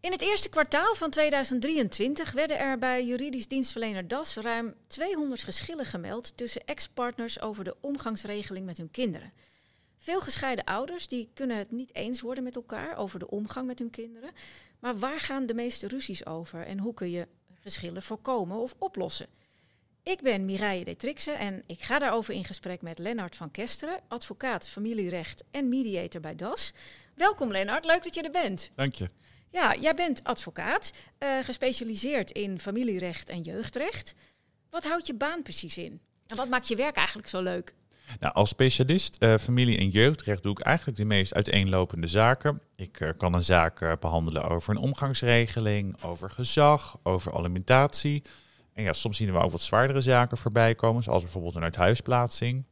In het eerste kwartaal van 2023 werden er bij juridisch dienstverlener DAS ruim 200 geschillen gemeld tussen ex-partners over de omgangsregeling met hun kinderen. Veel gescheiden ouders die kunnen het niet eens worden met elkaar over de omgang met hun kinderen. Maar waar gaan de meeste ruzies over en hoe kun je geschillen voorkomen of oplossen? Ik ben Mireille Detrixe en ik ga daarover in gesprek met Lennart van Kesteren, advocaat familierecht en mediator bij DAS. Welkom Lennart, leuk dat je er bent. Dank je. Ja, jij bent advocaat, uh, gespecialiseerd in familierecht en jeugdrecht. Wat houdt je baan precies in? En wat maakt je werk eigenlijk zo leuk? Nou, als specialist uh, familie- en jeugdrecht doe ik eigenlijk de meest uiteenlopende zaken. Ik uh, kan een zaak behandelen over een omgangsregeling, over gezag, over alimentatie. En ja, soms zien we ook wat zwaardere zaken voorbij komen, zoals bijvoorbeeld een uithuisplaatsing.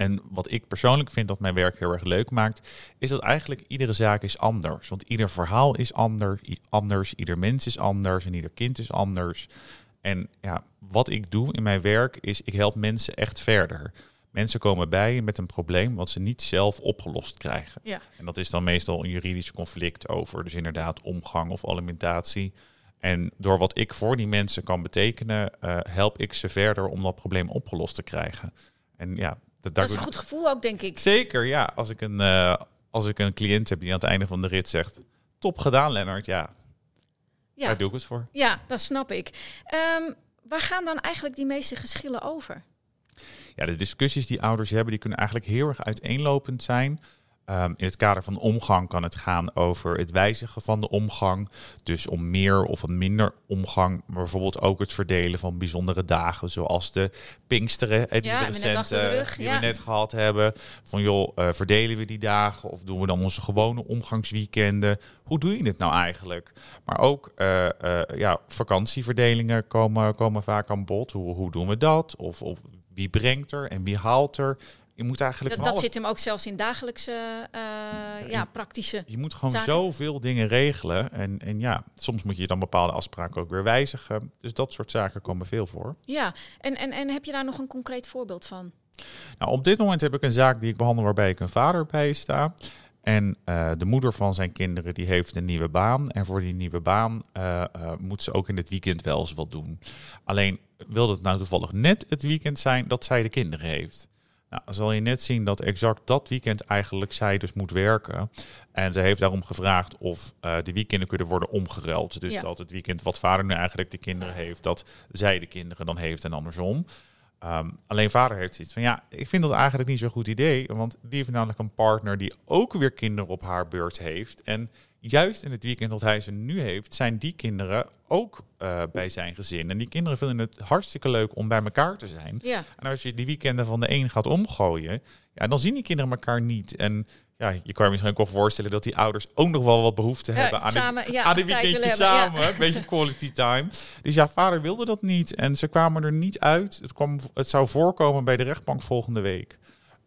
En wat ik persoonlijk vind dat mijn werk heel erg leuk maakt, is dat eigenlijk iedere zaak is anders. Want ieder verhaal is anders, anders ieder mens is anders en ieder kind is anders. En ja, wat ik doe in mijn werk is, ik help mensen echt verder. Mensen komen bij je met een probleem wat ze niet zelf opgelost krijgen. Ja. En dat is dan meestal een juridisch conflict over, dus inderdaad omgang of alimentatie. En door wat ik voor die mensen kan betekenen, uh, help ik ze verder om dat probleem opgelost te krijgen. En ja, dat, dat is een goed gevoel ook, denk ik. Zeker, ja. Als ik, een, uh, als ik een cliënt heb die aan het einde van de rit zegt... top gedaan, Lennart, ja. ja. Daar doe ik het voor. Ja, dat snap ik. Um, waar gaan dan eigenlijk die meeste geschillen over? Ja, de discussies die ouders hebben, die kunnen eigenlijk heel erg uiteenlopend zijn... Um, in het kader van omgang kan het gaan over het wijzigen van de omgang. Dus om meer of een minder omgang. Maar bijvoorbeeld ook het verdelen van bijzondere dagen. Zoals de Pinksteren, die, ja, we, recent, uh, die ja. we net gehad hebben. Van joh, uh, verdelen we die dagen of doen we dan onze gewone omgangsweekenden? Hoe doe je het nou eigenlijk? Maar ook uh, ja, vakantieverdelingen komen, komen vaak aan bod. Hoe, hoe doen we dat? Of, of wie brengt er en wie haalt er? Je moet eigenlijk dat, dat zit hem ook zelfs in dagelijkse, uh, ja, ja, praktische. Je moet gewoon zaken. zoveel dingen regelen. En, en ja, soms moet je dan bepaalde afspraken ook weer wijzigen. Dus dat soort zaken komen veel voor. Ja, en, en, en heb je daar nog een concreet voorbeeld van? Nou, op dit moment heb ik een zaak die ik behandel waarbij ik een vader bij sta. En uh, de moeder van zijn kinderen die heeft een nieuwe baan. En voor die nieuwe baan uh, uh, moet ze ook in het weekend wel eens wat doen. Alleen wil het nou toevallig net het weekend zijn dat zij de kinderen heeft. Nou, zal je net zien dat exact dat weekend eigenlijk zij dus moet werken. En ze heeft daarom gevraagd of uh, de weekenden kunnen worden omgeruild. Dus Ja. dat het weekend wat vader nu eigenlijk de kinderen heeft, dat zij de kinderen dan heeft en andersom. Um, alleen vader heeft zoiets van ja, ik vind dat eigenlijk niet zo'n goed idee. Want die heeft namelijk een partner die ook weer kinderen op haar beurt heeft. En juist in het weekend dat hij ze nu heeft, zijn die kinderen ook uh, bij zijn gezin. En die kinderen vinden het hartstikke leuk om bij elkaar te zijn. Ja. En als je die weekenden van de een gaat omgooien, ja, dan zien die kinderen elkaar niet. En ja, je kan je misschien ook wel voorstellen dat die ouders ook nog wel wat behoefte Ja, hebben aan, samen, ja, aan weekendje ja. samen. Een beetje quality time. Dus ja, vader wilde dat niet. En ze kwamen er niet uit. Het, kwam, het zou voorkomen bij de rechtbank volgende week.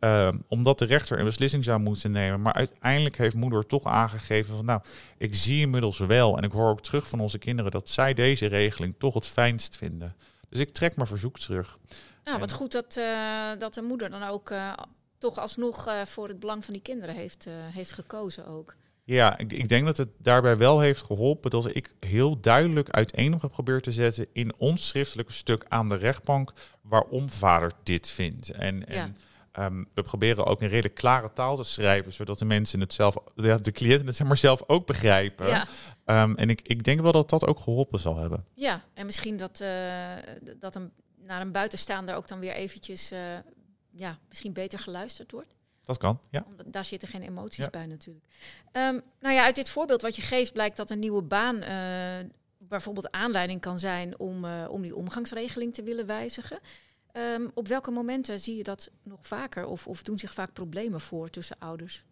Um, omdat de rechter een beslissing zou moeten nemen. Maar uiteindelijk heeft moeder toch aangegeven van nou, ik zie inmiddels wel. En ik hoor ook terug van onze kinderen dat zij deze regeling toch het fijnst vinden. Dus ik trek mijn verzoek terug. Nou, wat En- goed dat, uh, dat de moeder dan ook uh, toch alsnog uh, voor het belang van die kinderen heeft, heeft gekozen ook. Ja, ik, ik, denk dat het daarbij wel heeft geholpen dat ik heel duidelijk uiteen heb geprobeerd te zetten in ons schriftelijke stuk aan de rechtbank waarom vader dit vindt. En, en ja. Um, we proberen ook een redelijk klare taal te schrijven, zodat de mensen het zelf, de, de cliënten het zeg maar zelf ook begrijpen. Ja. Um, en ik, ik denk wel dat dat ook geholpen zal hebben. Ja, en misschien dat, uh, dat een, naar een buitenstaander ook dan weer eventjes uh, ja, misschien beter geluisterd wordt. Dat kan, ja. Omdat daar zitten geen emoties ja. bij natuurlijk. Um, nou ja, uit dit voorbeeld wat je geeft blijkt dat een nieuwe baan uh, bijvoorbeeld aanleiding kan zijn om, om die omgangsregeling te willen wijzigen. Um, op welke momenten zie je dat nog vaker of, of doen zich vaak problemen voor tussen ouders?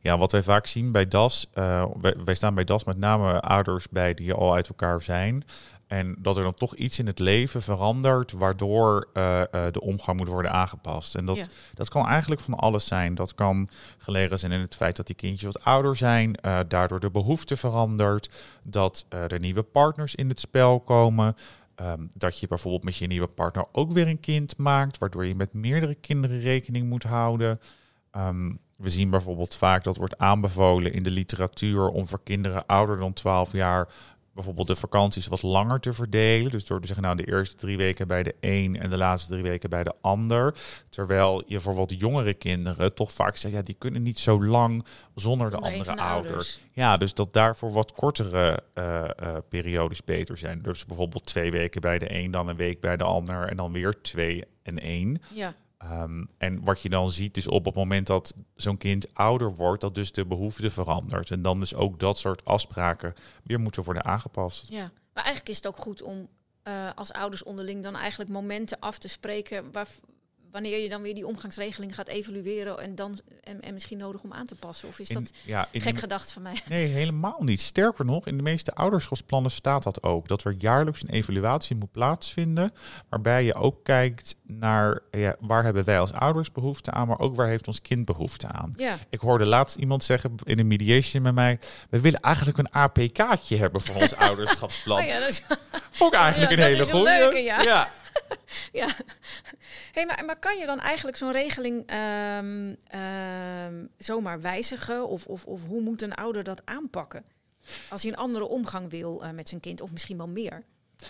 Ja, wat wij vaak zien bij DAS, uh, wij, wij, staan bij DAS met name ouders bij die al uit elkaar zijn. En dat er dan toch iets in het leven verandert, waardoor uh, uh, de omgang moet worden aangepast. En dat, ja. dat kan eigenlijk van alles zijn. Dat kan gelegen zijn in het feit dat die kindjes wat ouder zijn, daardoor de behoefte verandert, dat er nieuwe partners in het spel komen. Um, dat je bijvoorbeeld met je nieuwe partner ook weer een kind maakt, waardoor je met meerdere kinderen rekening moet houden. Um, we zien bijvoorbeeld vaak dat wordt aanbevolen in de literatuur om voor kinderen ouder dan 12 jaar bijvoorbeeld de vakanties wat langer te verdelen. Dus door te zeggen, nou de eerste drie weken bij de een en de laatste drie weken bij de ander. Terwijl je voor wat jongere kinderen toch vaak zegt, ja, die kunnen niet zo lang zonder, de andere ouders. Ja, dus dat daarvoor wat kortere uh, uh, periodes beter zijn. Dus bijvoorbeeld twee weken bij de een, dan een week bij de ander en dan weer twee en één. Ja. Um, en wat je dan ziet is op het moment dat zo'n kind ouder wordt, dat dus de behoefte verandert. En dan dus ook dat soort afspraken weer moeten worden aangepast. Ja, maar eigenlijk is het ook goed om uh, als ouders onderling dan eigenlijk momenten af te spreken waar, wanneer je dan weer die omgangsregeling gaat evalueren en dan en, en misschien nodig om aan te passen? Of is dat ja, gek gedacht van mij? Nee, helemaal niet. Sterker nog, in de meeste ouderschapsplannen staat dat ook. Dat er jaarlijks een evaluatie moet plaatsvinden. Waarbij je ook kijkt naar ja, waar hebben wij als ouders behoefte aan, maar ook waar heeft ons kind behoefte aan. Ja. Ik hoorde laatst iemand zeggen in een mediation met mij, we willen eigenlijk een APK'tje hebben voor ons ouderschapsplan. Oh ja, dat is... Ook eigenlijk een hele goede. ja. ja. Hey, maar, maar kan je dan eigenlijk zo'n regeling um, um, zomaar wijzigen? Of, of, of hoe moet een ouder dat aanpakken? Als hij een andere omgang wil uh, met zijn kind, of misschien wel meer.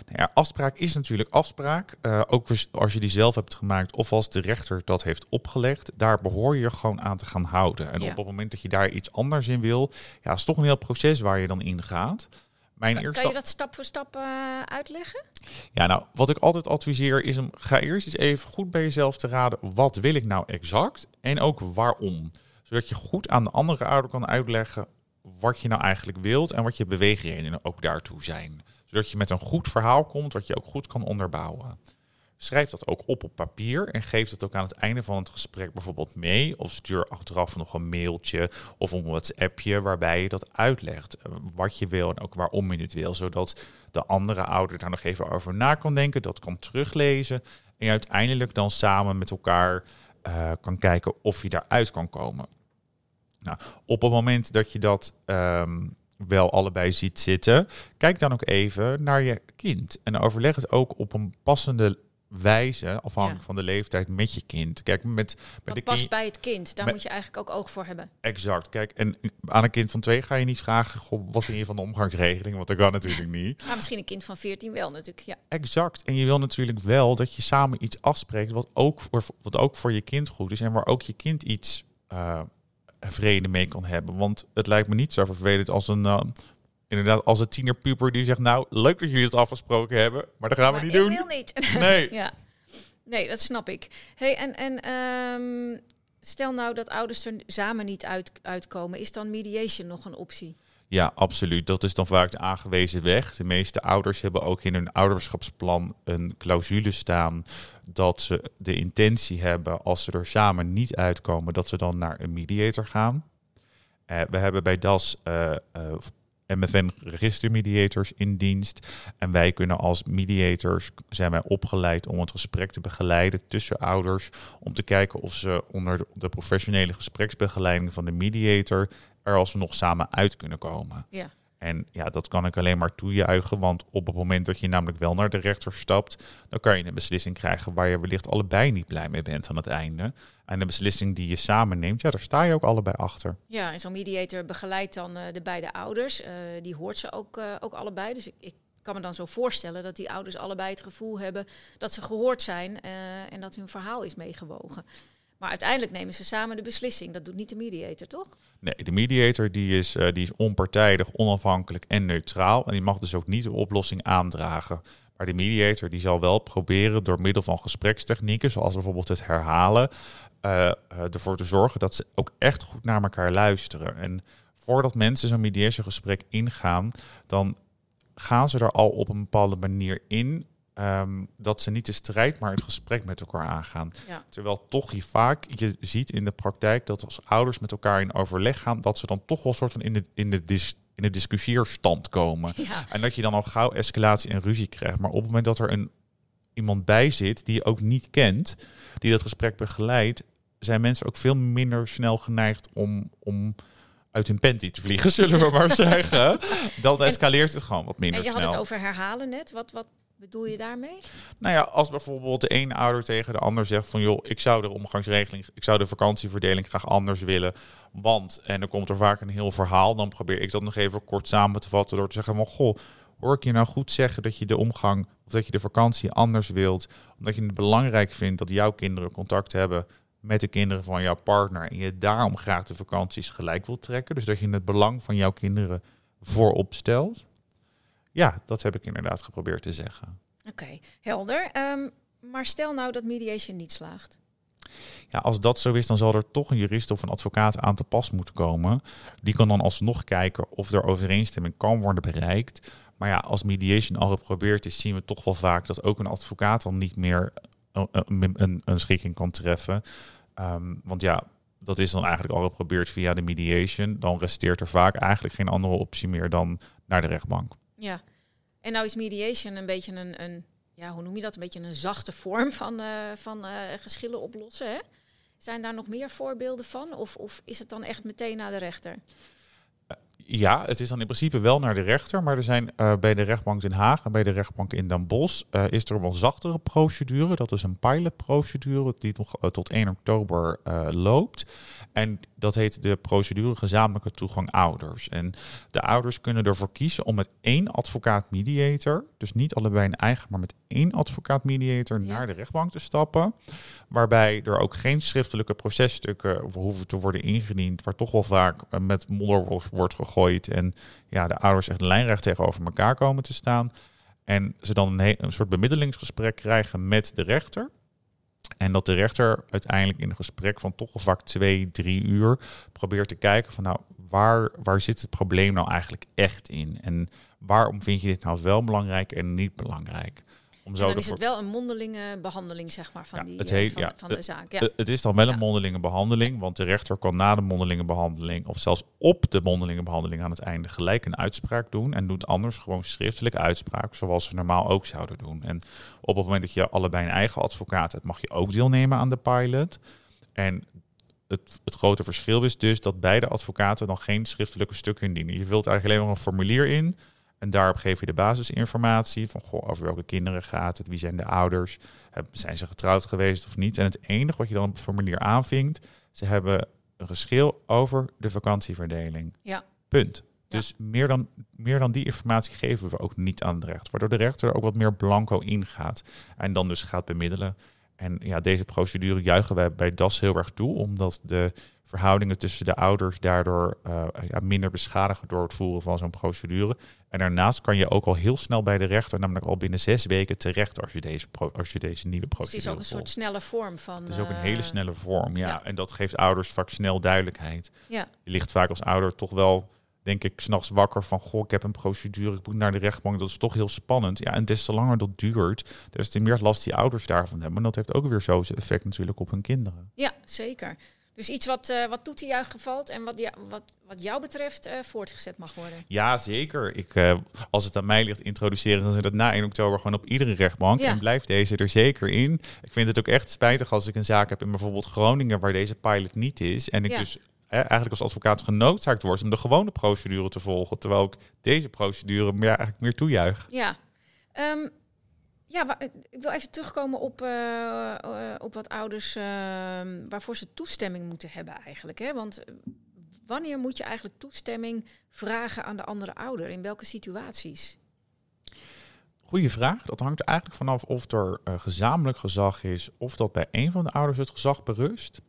Nou ja, afspraak is natuurlijk afspraak. Uh, ook als je die zelf hebt gemaakt of als de rechter dat heeft opgelegd, daar behoor je gewoon aan te gaan houden. En ja. op het moment dat je daar iets anders in wil, ja, is toch een heel proces waar je dan in gaat. Mijn kan, eerste... kan je dat stap voor stap uh, uitleggen? Ja, nou, wat ik altijd adviseer is om ga eerst eens even goed bij jezelf te raden. Wat wil ik nou exact? En ook waarom? Zodat je goed aan de andere ouder kan uitleggen wat je nou eigenlijk wilt en wat je beweegredenen ook daartoe zijn. Zodat je met een goed verhaal komt wat je ook goed kan onderbouwen. Schrijf dat ook op op papier en geef het ook aan het einde van het gesprek bijvoorbeeld mee. Of stuur achteraf nog een mailtje of een WhatsAppje waarbij je dat uitlegt. Eh, wat je wil en ook waarom je het wil. Zodat de andere ouder daar nog even over na kan denken, dat kan teruglezen. En je uiteindelijk dan samen met elkaar uh, kan kijken of je daaruit kan komen. Nou, op het moment dat je dat um, wel allebei ziet zitten, kijk dan ook even naar je kind. En overleg het ook op een passende wijze, afhankelijk van de leeftijd, met je kind. Kijk, met, met de past bij het kind. Daar moet je eigenlijk ook oog voor hebben. Exact. Kijk, en aan een kind van twee ga je niet vragen, goh, wat vind je van de omgangsregeling? Want dat kan natuurlijk niet. Maar misschien een kind van veertien wel natuurlijk, ja. Exact. En je wil natuurlijk wel dat je samen iets afspreekt wat ook voor, wat ook voor je kind goed is en waar ook je kind iets uh, vrede mee kan hebben. Want het lijkt me niet zo vervelend als een, uh, inderdaad, als een tienerpuber die zegt, nou, leuk dat jullie het afgesproken hebben, maar dat gaan we niet doen. Ik wil niet. Nee. ja. Nee, dat snap ik. Hey, en, en um, stel nou dat ouders er samen niet uit, uitkomen, is dan mediation nog een optie? Ja, absoluut. Dat is dan vaak de aangewezen weg. De meeste ouders hebben ook in hun ouderschapsplan een clausule staan dat ze de intentie hebben als ze er samen niet uitkomen, dat ze dan naar een mediator gaan. Uh, we hebben bij DAS uh, uh, MFN registermediators in dienst. En wij kunnen als mediators, zijn wij opgeleid om het gesprek te begeleiden tussen ouders. Om te kijken of ze onder de professionele gespreksbegeleiding van de mediator er alsnog samen uit kunnen komen. Ja. En ja, dat kan ik alleen maar toejuichen, want op het moment dat je namelijk wel naar de rechter stapt, dan kan je een beslissing krijgen waar je wellicht allebei niet blij mee bent aan het einde. En de beslissing die je samen neemt, ja, daar sta je ook allebei achter. Ja, en zo'n mediator begeleidt dan uh, de beide ouders. Uh, die hoort ze ook, uh, ook allebei. Dus ik, ik, kan me dan zo voorstellen dat die ouders allebei het gevoel hebben dat ze gehoord zijn en dat hun verhaal is meegewogen. Maar uiteindelijk nemen ze samen de beslissing. Dat doet niet de mediator, toch? Nee, de mediator die is, uh, die is onpartijdig, onafhankelijk en neutraal. En die mag dus ook niet de oplossing aandragen. Maar de mediator die zal wel proberen door middel van gesprekstechnieken, zoals bijvoorbeeld het herhalen, uh, uh, ervoor te zorgen dat ze ook echt goed naar elkaar luisteren. En voordat mensen zo'n mediatorgesprek ingaan, dan gaan ze er al op een bepaalde manier in Um, dat ze niet de strijd, maar het gesprek met elkaar aangaan. Ja. Terwijl toch je vaak, je ziet in de praktijk dat als ouders met elkaar in overleg gaan, dat ze dan toch wel soort van in de, in de, dis, in de discussieerstand komen. Ja. En dat je dan al gauw escalatie en ruzie krijgt. Maar op het moment dat er een, iemand bij zit die je ook niet kent, die dat gesprek begeleidt, zijn mensen ook veel minder snel geneigd om, om uit hun panty te vliegen, zullen we maar zeggen. Dan escaleert het gewoon wat minder snel. En je had het over herhalen net. Wat, wat bedoel je daarmee? Nou ja, als bijvoorbeeld de ene ouder tegen de ander zegt van joh, ik zou de omgangsregeling, ik zou de vakantieverdeling graag anders willen. Want, en dan komt er vaak een heel verhaal, dan probeer ik dat nog even kort samen te vatten door te zeggen van goh, hoor ik je nou goed zeggen dat je de omgang of dat je de vakantie anders wilt, omdat je het belangrijk vindt dat jouw kinderen contact hebben met de kinderen van jouw partner en je daarom graag de vakanties gelijk wilt trekken. Dus dat je het belang van jouw kinderen voorop stelt. Ja, dat heb ik inderdaad geprobeerd te zeggen. Oké, helder. Ehm, maar stel nou dat mediation niet slaagt. Ja, als dat zo is, dan zal er toch een jurist of een advocaat aan te pas moeten komen. Die kan dan alsnog kijken of er overeenstemming kan worden bereikt. Maar ja, als mediation al geprobeerd is, zien we toch wel vaak dat ook een advocaat dan niet meer een, een, een schikking kan treffen. Ehm, want ja, dat is dan eigenlijk al geprobeerd via de mediation. Dan resteert er vaak eigenlijk geen andere optie meer dan naar de rechtbank. Ja, en nou is mediation een beetje een, een ja, hoe noem je dat? Een beetje een zachte vorm van, uh, van uh, geschillen oplossen. Hè? Zijn daar nog meer voorbeelden van? Of, of is het dan echt meteen naar de rechter? Ja, het is dan in principe wel naar de rechter, maar er zijn bij de rechtbank Den Haag en bij de rechtbank in Den Bosch is er wel zachtere procedure. Dat is een pilotprocedure die nog tot 1 oktober loopt. En dat heet de procedure gezamenlijke toegang ouders. En de ouders kunnen ervoor kiezen om met één advocaat mediator, dus niet allebei een eigen, maar met één advocaat mediator ja. naar de rechtbank te stappen. Waarbij er ook geen schriftelijke processtukken hoeven te worden ingediend, waar toch wel vaak met modder wordt gegooid en ja, de ouders echt lijnrecht tegenover elkaar komen te staan. En ze dan een, een soort bemiddelingsgesprek krijgen met de rechter. En dat de rechter uiteindelijk in een gesprek van toch wel vaak twee, drie uur probeert te kijken van nou, waar, waar zit het probleem nou eigenlijk echt in? En waarom vind je dit nou wel belangrijk en niet belangrijk? Om zo dan is het wel een mondelinge behandeling, zeg maar, van, ja, die, het heet, van, ja, van de zaak. Ja. Het is dan wel een mondelinge behandeling, want de rechter kan na de mondelinge behandeling, of zelfs op de mondelinge behandeling aan het einde, gelijk een uitspraak doen. En doet anders gewoon schriftelijke uitspraak, zoals ze normaal ook zouden doen. En op het moment dat je allebei een eigen advocaat hebt, mag je ook deelnemen aan de pilot. En het, het, grote verschil is dus dat beide advocaten dan geen schriftelijke stukken indienen. Je vult eigenlijk alleen maar een formulier in. En daarop geef je de basisinformatie van goh, over welke kinderen gaat het, wie zijn de ouders, zijn ze getrouwd geweest of niet. En het enige wat je dan op het formulier aanvinkt, ze hebben een geschil over de vakantieverdeling. Ja. Punt. Dus meer, dan, meer dan die informatie geven we ook niet aan de rechter. Waardoor de rechter er ook wat meer blanco ingaat. En dan dus gaat bemiddelen. En ja, deze procedure juichen wij bij DAS heel erg toe, omdat de verhoudingen tussen de ouders daardoor uh, ja, minder beschadigen door het voeren van zo'n procedure. En daarnaast kan je ook al heel snel bij de rechter, namelijk al binnen zes weken terecht als je deze, als je deze nieuwe procedure Het is ook een soort snelle vorm van. Het is ook een hele snelle vorm, ja. ja. En dat geeft ouders vaak snel duidelijkheid. Ja. Je ligt vaak als ouder toch wel denk ik, s'nachts wakker van, goh, ik heb een procedure, ik moet naar de rechtbank, dat is toch heel spannend. Ja, en des te langer dat duurt, des te meer last die ouders daarvan hebben. En dat heeft ook weer zo zijn effect natuurlijk op hun kinderen. Ja, zeker. Dus iets wat, uh, wat toetejuich gevalt en wat, ja, wat, wat jou betreft uh, voortgezet mag worden. Ja, zeker. Ik, uh, als het aan mij ligt introduceren, dan zit het na 1 oktober gewoon op iedere rechtbank. Ja. En blijft deze er zeker in. Ik vind het ook echt spijtig als ik een zaak heb in bijvoorbeeld Groningen, waar deze pilot niet is. En ik ja. dus eigenlijk als advocaat genoodzaakt wordt om de gewone procedure te volgen. Terwijl ik deze procedure meer, eigenlijk meer toejuich. Ja, um, ja ik wil even terugkomen op, uh, uh, op wat ouders uh, waarvoor ze toestemming moeten hebben eigenlijk. Hè? Want wanneer moet je eigenlijk toestemming vragen aan de andere ouder? In welke situaties? Goeie vraag. Dat hangt er eigenlijk vanaf of er gezamenlijk gezag is of dat bij een van de ouders het gezag berust.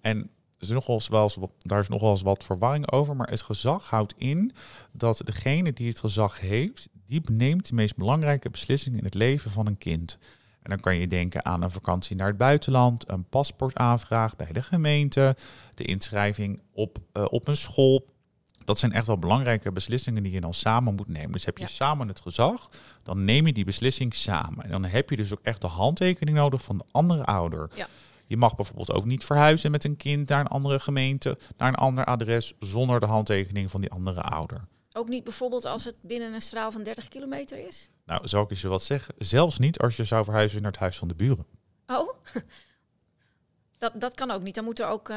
En is nog wel eens, daar is nog wel eens wat verwarring over, maar het gezag houdt in dat degene die het gezag heeft, die neemt de meest belangrijke beslissingen in het leven van een kind. En dan kan je denken aan een vakantie naar het buitenland, een paspoortaanvraag bij de gemeente, de inschrijving op, uh, op een school. Dat zijn echt wel belangrijke beslissingen die je dan samen moet nemen. Dus heb je ja. samen het gezag, dan neem je die beslissing samen. En dan heb je dus ook echt de handtekening nodig van de andere ouder. Ja. Je mag bijvoorbeeld ook niet verhuizen met een kind naar een andere gemeente, naar een ander adres, zonder de handtekening van die andere ouder. Ook niet bijvoorbeeld als het binnen een straal van 30 kilometer is? Nou, zou ik je wat zeggen. Zelfs niet als je zou verhuizen naar het huis van de buren. Oh? Dat, dat kan ook niet. Dan moet er ook uh,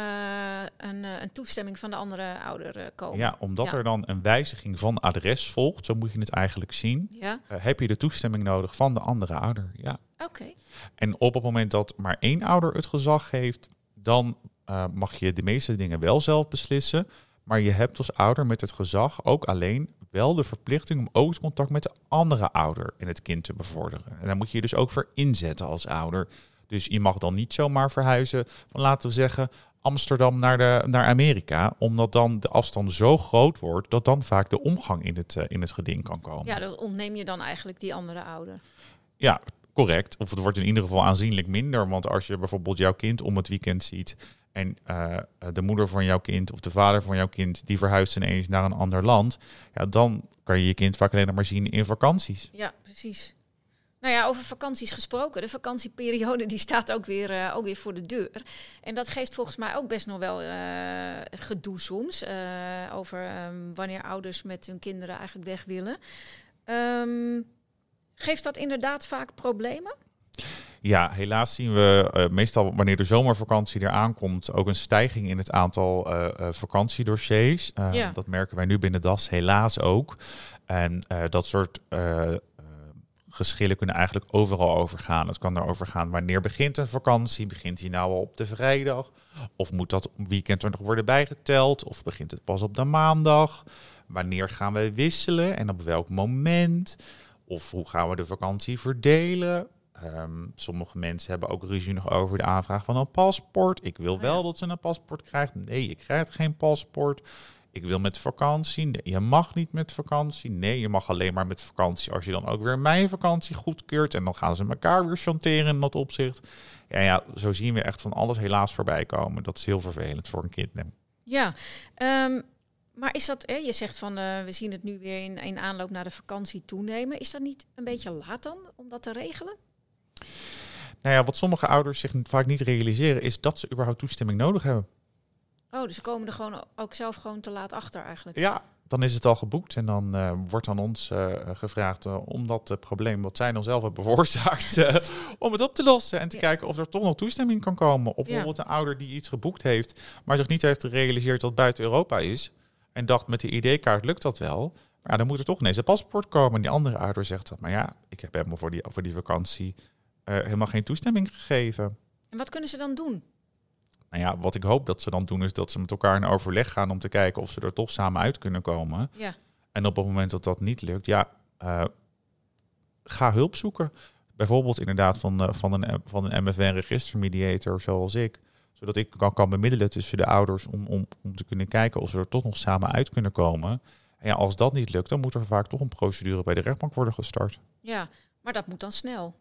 een, een, toestemming van de andere ouder uh, komen. Ja, omdat er dan een wijziging van adres volgt, zo moet je het eigenlijk zien, ja. uh, heb je de toestemming nodig van de andere ouder. Ja. Oké. En op het moment dat maar één ouder het gezag heeft, dan mag je de meeste dingen wel zelf beslissen. Maar je hebt als ouder met het gezag ook alleen wel de verplichting om ook contact met de andere ouder en het kind te bevorderen. En daar moet je je dus ook voor inzetten als ouder. Dus je mag dan niet zomaar verhuizen van laten we zeggen Amsterdam naar, de, naar Amerika, omdat dan de afstand zo groot wordt dat dan vaak de omgang in het, uh, in het geding kan komen. Ja, dan ontneem je dan eigenlijk die andere ouder. Ja, correct. Of het wordt in ieder geval aanzienlijk minder, want als je bijvoorbeeld jouw kind om het weekend ziet en uh, de moeder van jouw kind of de vader van jouw kind die verhuist ineens naar een ander land, ja, dan kan je je kind vaak alleen maar zien in vakanties. Ja, precies. Nou ja, over vakanties gesproken. De vakantieperiode die staat ook weer, uh, ook weer voor de deur. En dat geeft volgens mij ook best nog wel uh, gedoe soms. Over um, wanneer ouders met hun kinderen eigenlijk weg willen. Um, geeft dat inderdaad vaak problemen? Ja, helaas zien we uh, meestal wanneer de zomervakantie eraan komt ook een stijging in het aantal uh, uh, vakantiedossiers. Ja. Dat merken wij nu binnen DAS helaas ook. En dat soort geschillen kunnen eigenlijk overal over gaan. Het kan erover gaan wanneer begint een vakantie? Begint hij nou al op de vrijdag? Of moet dat weekend er nog worden bijgeteld? Of begint het pas op de maandag? Wanneer gaan we wisselen en op welk moment? Of hoe gaan we de vakantie verdelen? Um, sommige mensen hebben ook ruzie nog over de aanvraag van een paspoort. Ik wil wel dat ze een paspoort krijgt. Nee, ik krijg geen paspoort. Ik wil met vakantie. Nee, je mag niet met vakantie. Nee, je mag alleen maar met vakantie als je dan ook weer mijn vakantie goedkeurt. En dan gaan ze elkaar weer chanteren in dat opzicht. Ja, ja, zo zien we echt van alles helaas voorbij komen. Dat is heel vervelend voor een kind. Ja, um, maar is dat, hè, je zegt van uh, we zien het nu weer in, in aanloop naar de vakantie toenemen. Is dat niet een beetje laat dan om dat te regelen? Nou ja, wat sommige ouders zich vaak niet realiseren is dat ze überhaupt toestemming nodig hebben. Oh, dus ze komen er gewoon ook zelf gewoon te laat achter eigenlijk. Ja, dan is het al geboekt en dan uh, wordt aan ons uh, gevraagd uh, om dat probleem wat zij dan zelf hebben veroorzaakt, om het op te lossen en te Ja. kijken of er toch nog toestemming kan komen. Of Ja. bijvoorbeeld een ouder die iets geboekt heeft, maar zich niet heeft gerealiseerd dat het buiten Europa is en dacht met de ID-kaart lukt dat wel. Maar ja, dan moet er toch ineens een paspoort komen. En die andere ouder zegt dat, maar ja, ik heb helemaal voor die, voor die vakantie eh, helemaal geen toestemming gegeven. En wat kunnen ze dan doen? Nou ja, wat ik hoop dat ze dan doen is dat ze met elkaar in overleg gaan om te kijken of ze er toch samen uit kunnen komen. Ja, En op het moment dat dat niet lukt, ja, eh, ga hulp zoeken. Bijvoorbeeld inderdaad van, eh, van een, van een MFN-registermediator zoals ik. Zodat ik kan, kan bemiddelen tussen de ouders om, om, om te kunnen kijken of ze er toch nog samen uit kunnen komen. En ja, als dat niet lukt, dan moet er vaak toch een procedure bij de rechtbank worden gestart. ja, maar dat moet dan snel.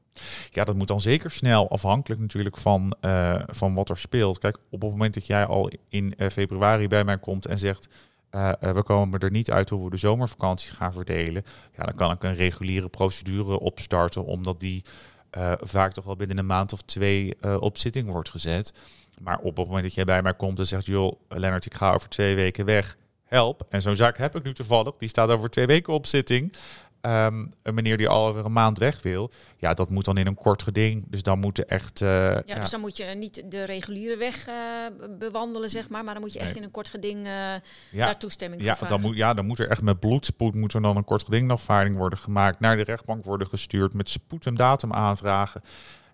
Ja, dat moet dan zeker snel, afhankelijk natuurlijk van, eh, van wat er speelt. Kijk, op het moment dat jij al in eh, februari bij mij komt en zegt... eh, we komen er niet uit hoe we de zomervakantie gaan verdelen... ja, dan kan ik een reguliere procedure opstarten... omdat die vaak toch wel binnen een maand of twee op zitting wordt gezet. Maar op het moment dat jij bij mij komt en zegt... joh, Lennart, ik ga over twee weken weg, help. En zo'n zaak heb ik nu toevallig, die staat over twee weken op zitting... Ehm, een meneer die al over een maand weg wil, ja, dat moet dan in een kort geding. Dus dan moet er echt. eh, Ja, ja, dus dan moet je niet de reguliere weg eh, bewandelen, zeg maar. Maar dan moet je echt Nee. in een kort geding eh, ja, daar toestemming ja, voor dan moet, ja, dan moet er echt met bloedspoed moet er dan een kort gedingafvaarding worden gemaakt, naar de rechtbank worden gestuurd, met spoed en datum aanvragen.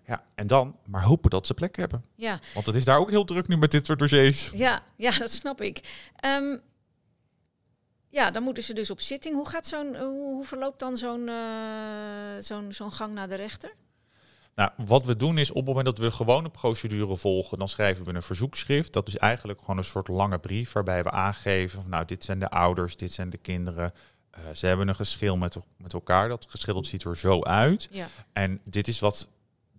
Ja, en dan maar hopen dat ze plek hebben. Ja, Want het is daar ook heel druk nu met dit soort dossiers. ja, ja, dat snap ik. Ehm, ja, dan moeten ze dus op zitting. Hoe, gaat zo'n, hoe, hoe verloopt dan zo'n eh, zo'n zo'n gang naar de rechter? Nou, wat we doen is op het moment dat we de gewone procedure volgen, dan schrijven we een verzoekschrift. Dat is eigenlijk gewoon een soort lange brief waarbij we aangeven, van, nou, dit zijn de ouders, dit zijn de kinderen. Eh, ze hebben een geschil met, met elkaar. Dat geschil dat ziet er zo uit. Ja, En dit is wat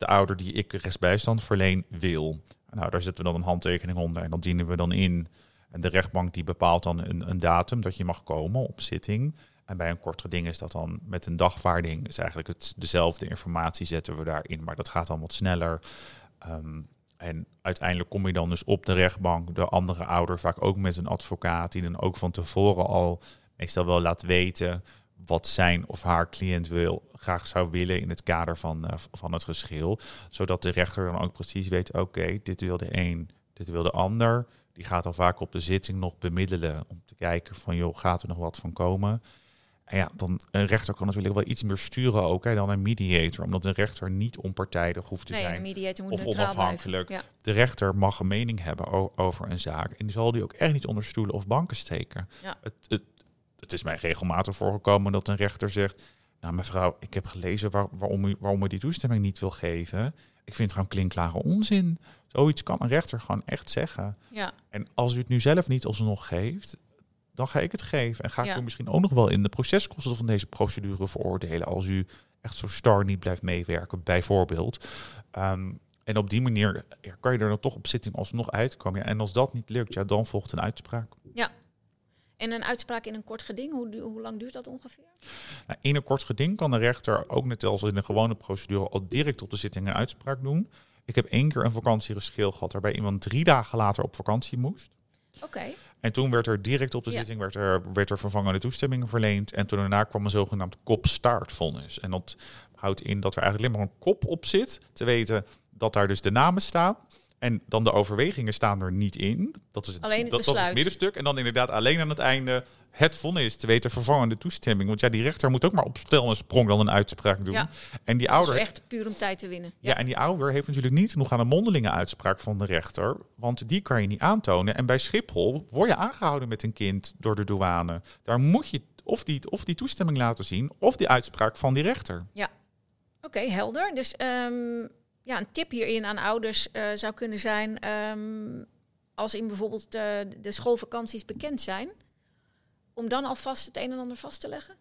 de ouder die ik rechtsbijstand verleen wil. Nou, daar zetten we dan een handtekening onder en dat dienen we dan in. En de rechtbank die bepaalt dan een, een datum dat je mag komen op zitting. En bij een kort geding is dat dan met een dagvaarding. Is eigenlijk het, dezelfde informatie zetten we daarin, maar dat gaat dan wat sneller. Ehm, en uiteindelijk kom je dan dus op de rechtbank. De andere ouder vaak ook met een advocaat die dan ook van tevoren al meestal wel laat weten wat zijn of haar cliënt wil, graag zou willen in het kader van, uh, van het geschil. Zodat de rechter dan ook precies weet, oké, dit wil de een, dit wil de ander. Die gaat dan vaak op de zitting nog bemiddelen om te kijken van, joh, gaat er nog wat van komen? En ja, dan een rechter kan natuurlijk wel iets meer sturen ook hè, dan een mediator. Omdat een rechter niet onpartijdig hoeft te nee, zijn. Een mediator moet of onafhankelijk. Ja. De rechter mag een mening hebben over een zaak. En die zal die ook echt niet onder stoelen of banken steken. Ja. Het, het, het is mij regelmatig voorgekomen dat een rechter zegt... Nou mevrouw, ik heb gelezen waar, waarom, u, waarom u die toestemming niet wil geven. Ik vind het gewoon klinkklare onzin. Zoiets kan een rechter gewoon echt zeggen. Ja. En als u het nu zelf niet alsnog geeft, dan ga ik het geven. En ga ik Ja. u misschien ook nog wel in de proceskosten van deze procedure veroordelen als u echt zo star niet blijft meewerken, bijvoorbeeld. Ehm, en op die manier ja, kan je er dan toch op zitting alsnog uitkomen. Ja, en als dat niet lukt, ja, dan volgt een uitspraak. En een uitspraak in een kort geding, hoe, du- hoe lang duurt dat ongeveer? Nou, in een kort geding kan de rechter ook net als in een gewone procedure al direct op de zitting een uitspraak doen. Ik heb één keer een vakantiegeschil gehad waarbij iemand drie dagen later op vakantie moest. Oké. En toen werd er direct op de Ja. zitting werd er, werd er vervangende toestemming verleend. En toen daarna kwam een zogenaamd kop-staartvonnis. En dat houdt in dat er eigenlijk alleen maar een kop op zit. Te weten dat daar dus de namen staan. En dan de overwegingen staan er niet in. Dat is het, Alleen het dat, dat is het middenstuk. En dan inderdaad alleen aan het einde het vonnis. Te weten vervangende toestemming. Want ja, die rechter moet ook maar op stel en sprong dan een uitspraak doen. Ja. En die Dat ouder is echt puur om tijd te winnen. ja, en die ouder heeft natuurlijk niet genoeg aan een mondelinge uitspraak van de rechter, want die kan je niet aantonen. En bij Schiphol word je aangehouden met een kind door de douane. Daar moet je of die, of die toestemming laten zien, of die uitspraak van die rechter. Oké, helder. Dus ehm, ja, een tip hierin aan ouders eh, zou kunnen zijn, ehm, als in bijvoorbeeld eh, de schoolvakanties bekend zijn, om dan alvast het een en ander vast te leggen?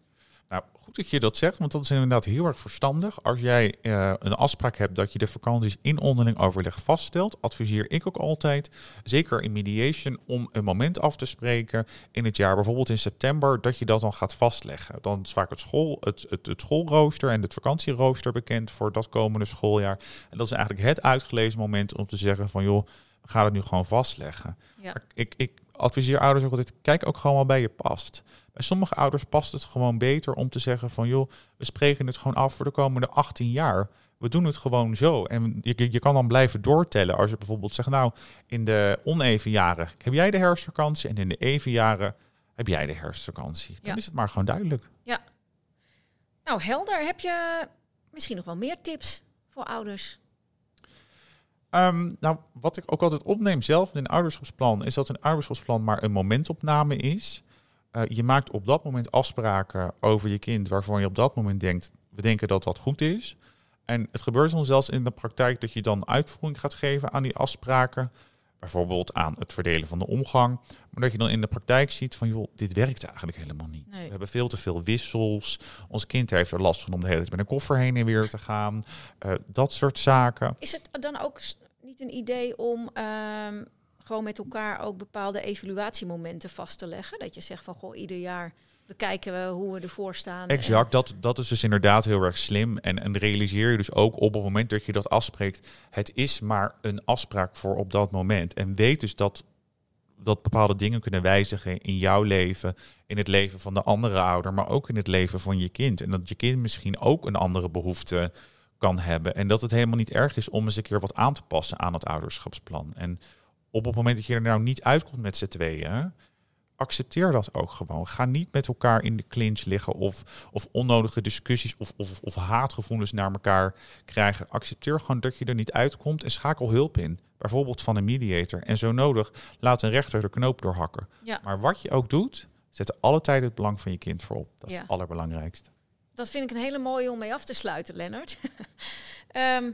Nou, goed dat je dat zegt, want dat is inderdaad heel erg verstandig. Als jij eh, een afspraak hebt dat je de vakanties in onderling overleg vaststelt, adviseer ik ook altijd, zeker in mediation, om een moment af te spreken in het jaar, bijvoorbeeld in september, dat je dat dan gaat vastleggen. Dan is vaak het, school, het, het, het schoolrooster en het vakantierooster bekend voor dat komende schooljaar. En dat is eigenlijk het uitgelezen moment om te zeggen van joh, we gaan het nu gewoon vastleggen. Ja. Ik, ik adviseer ouders ook altijd, kijk ook gewoon wat bij je past. Bij sommige ouders past het gewoon beter om te zeggen van joh, we spreken het gewoon af voor de komende 18 jaar. We doen het gewoon zo. En je, je- kan dan blijven doortellen als je bijvoorbeeld zegt, nou, in de oneven jaren heb jij de herfstvakantie en in de even jaren heb jij de herfstvakantie. Dan Ja. is het maar gewoon duidelijk. Nou, helder. Heb je misschien nog wel meer tips voor ouders? Ehm, nou, wat ik ook altijd opneem zelf in een ouderschapsplan, is dat een ouderschapsplan maar een momentopname is. Eh, je maakt op dat moment afspraken over je kind waarvan je op dat moment denkt, we denken dat dat goed is. En het gebeurt soms zelfs in de praktijk dat je dan uitvoering gaat geven aan die afspraken. Bijvoorbeeld aan het verdelen van de omgang. Maar dat je dan in de praktijk ziet van, joh, dit werkt eigenlijk helemaal niet. Nee. We hebben veel te veel wissels. Ons kind heeft er last van om de hele tijd met een koffer heen en weer te gaan. Eh, dat soort zaken. Is het dan ook niet een idee om ehm, gewoon met elkaar ook bepaalde evaluatiemomenten vast te leggen? Dat je zegt van, goh, ieder jaar bekijken we hoe we ervoor staan. Exact, dat, dat is dus inderdaad heel erg slim. En, en realiseer je dus ook op het moment dat je dat afspreekt, het is maar een afspraak voor op dat moment. En weet dus dat, dat bepaalde dingen kunnen wijzigen in jouw leven, in het leven van de andere ouder, maar ook in het leven van je kind. En dat je kind misschien ook een andere behoefte kan hebben. En dat het helemaal niet erg is om eens een keer wat aan te passen aan het ouderschapsplan. En op het moment dat je er nou niet uitkomt met z'n tweeën, accepteer dat ook gewoon. Ga niet met elkaar in de clinch liggen of, of onnodige discussies of, of, of haatgevoelens naar elkaar krijgen. Accepteer gewoon dat je er niet uitkomt en schakel hulp in. Bijvoorbeeld van een mediator. En zo nodig, laat een rechter de knoop doorhakken. Ja. Maar wat je ook doet, zet er alle tijd het belang van je kind voorop. Dat is Ja. het allerbelangrijkste. Dat vind ik een hele mooie om mee af te sluiten, Lennart. Ehm,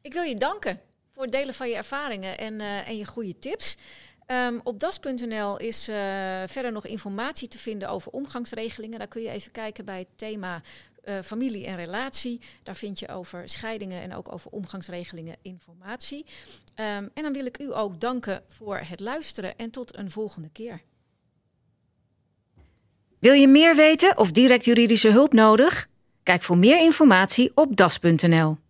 ik wil je danken voor delen van je ervaringen en, eh, en je goede tips. Ehm, op das.nl is eh, verder nog informatie te vinden over omgangsregelingen. Daar kun je even kijken bij het thema eh, familie en relatie. Daar vind je over scheidingen en ook over omgangsregelingen informatie. Ehm, en dan wil ik u ook danken voor het luisteren en tot een volgende keer. Wil je meer weten of direct juridische hulp nodig? Kijk voor meer informatie op das.nl.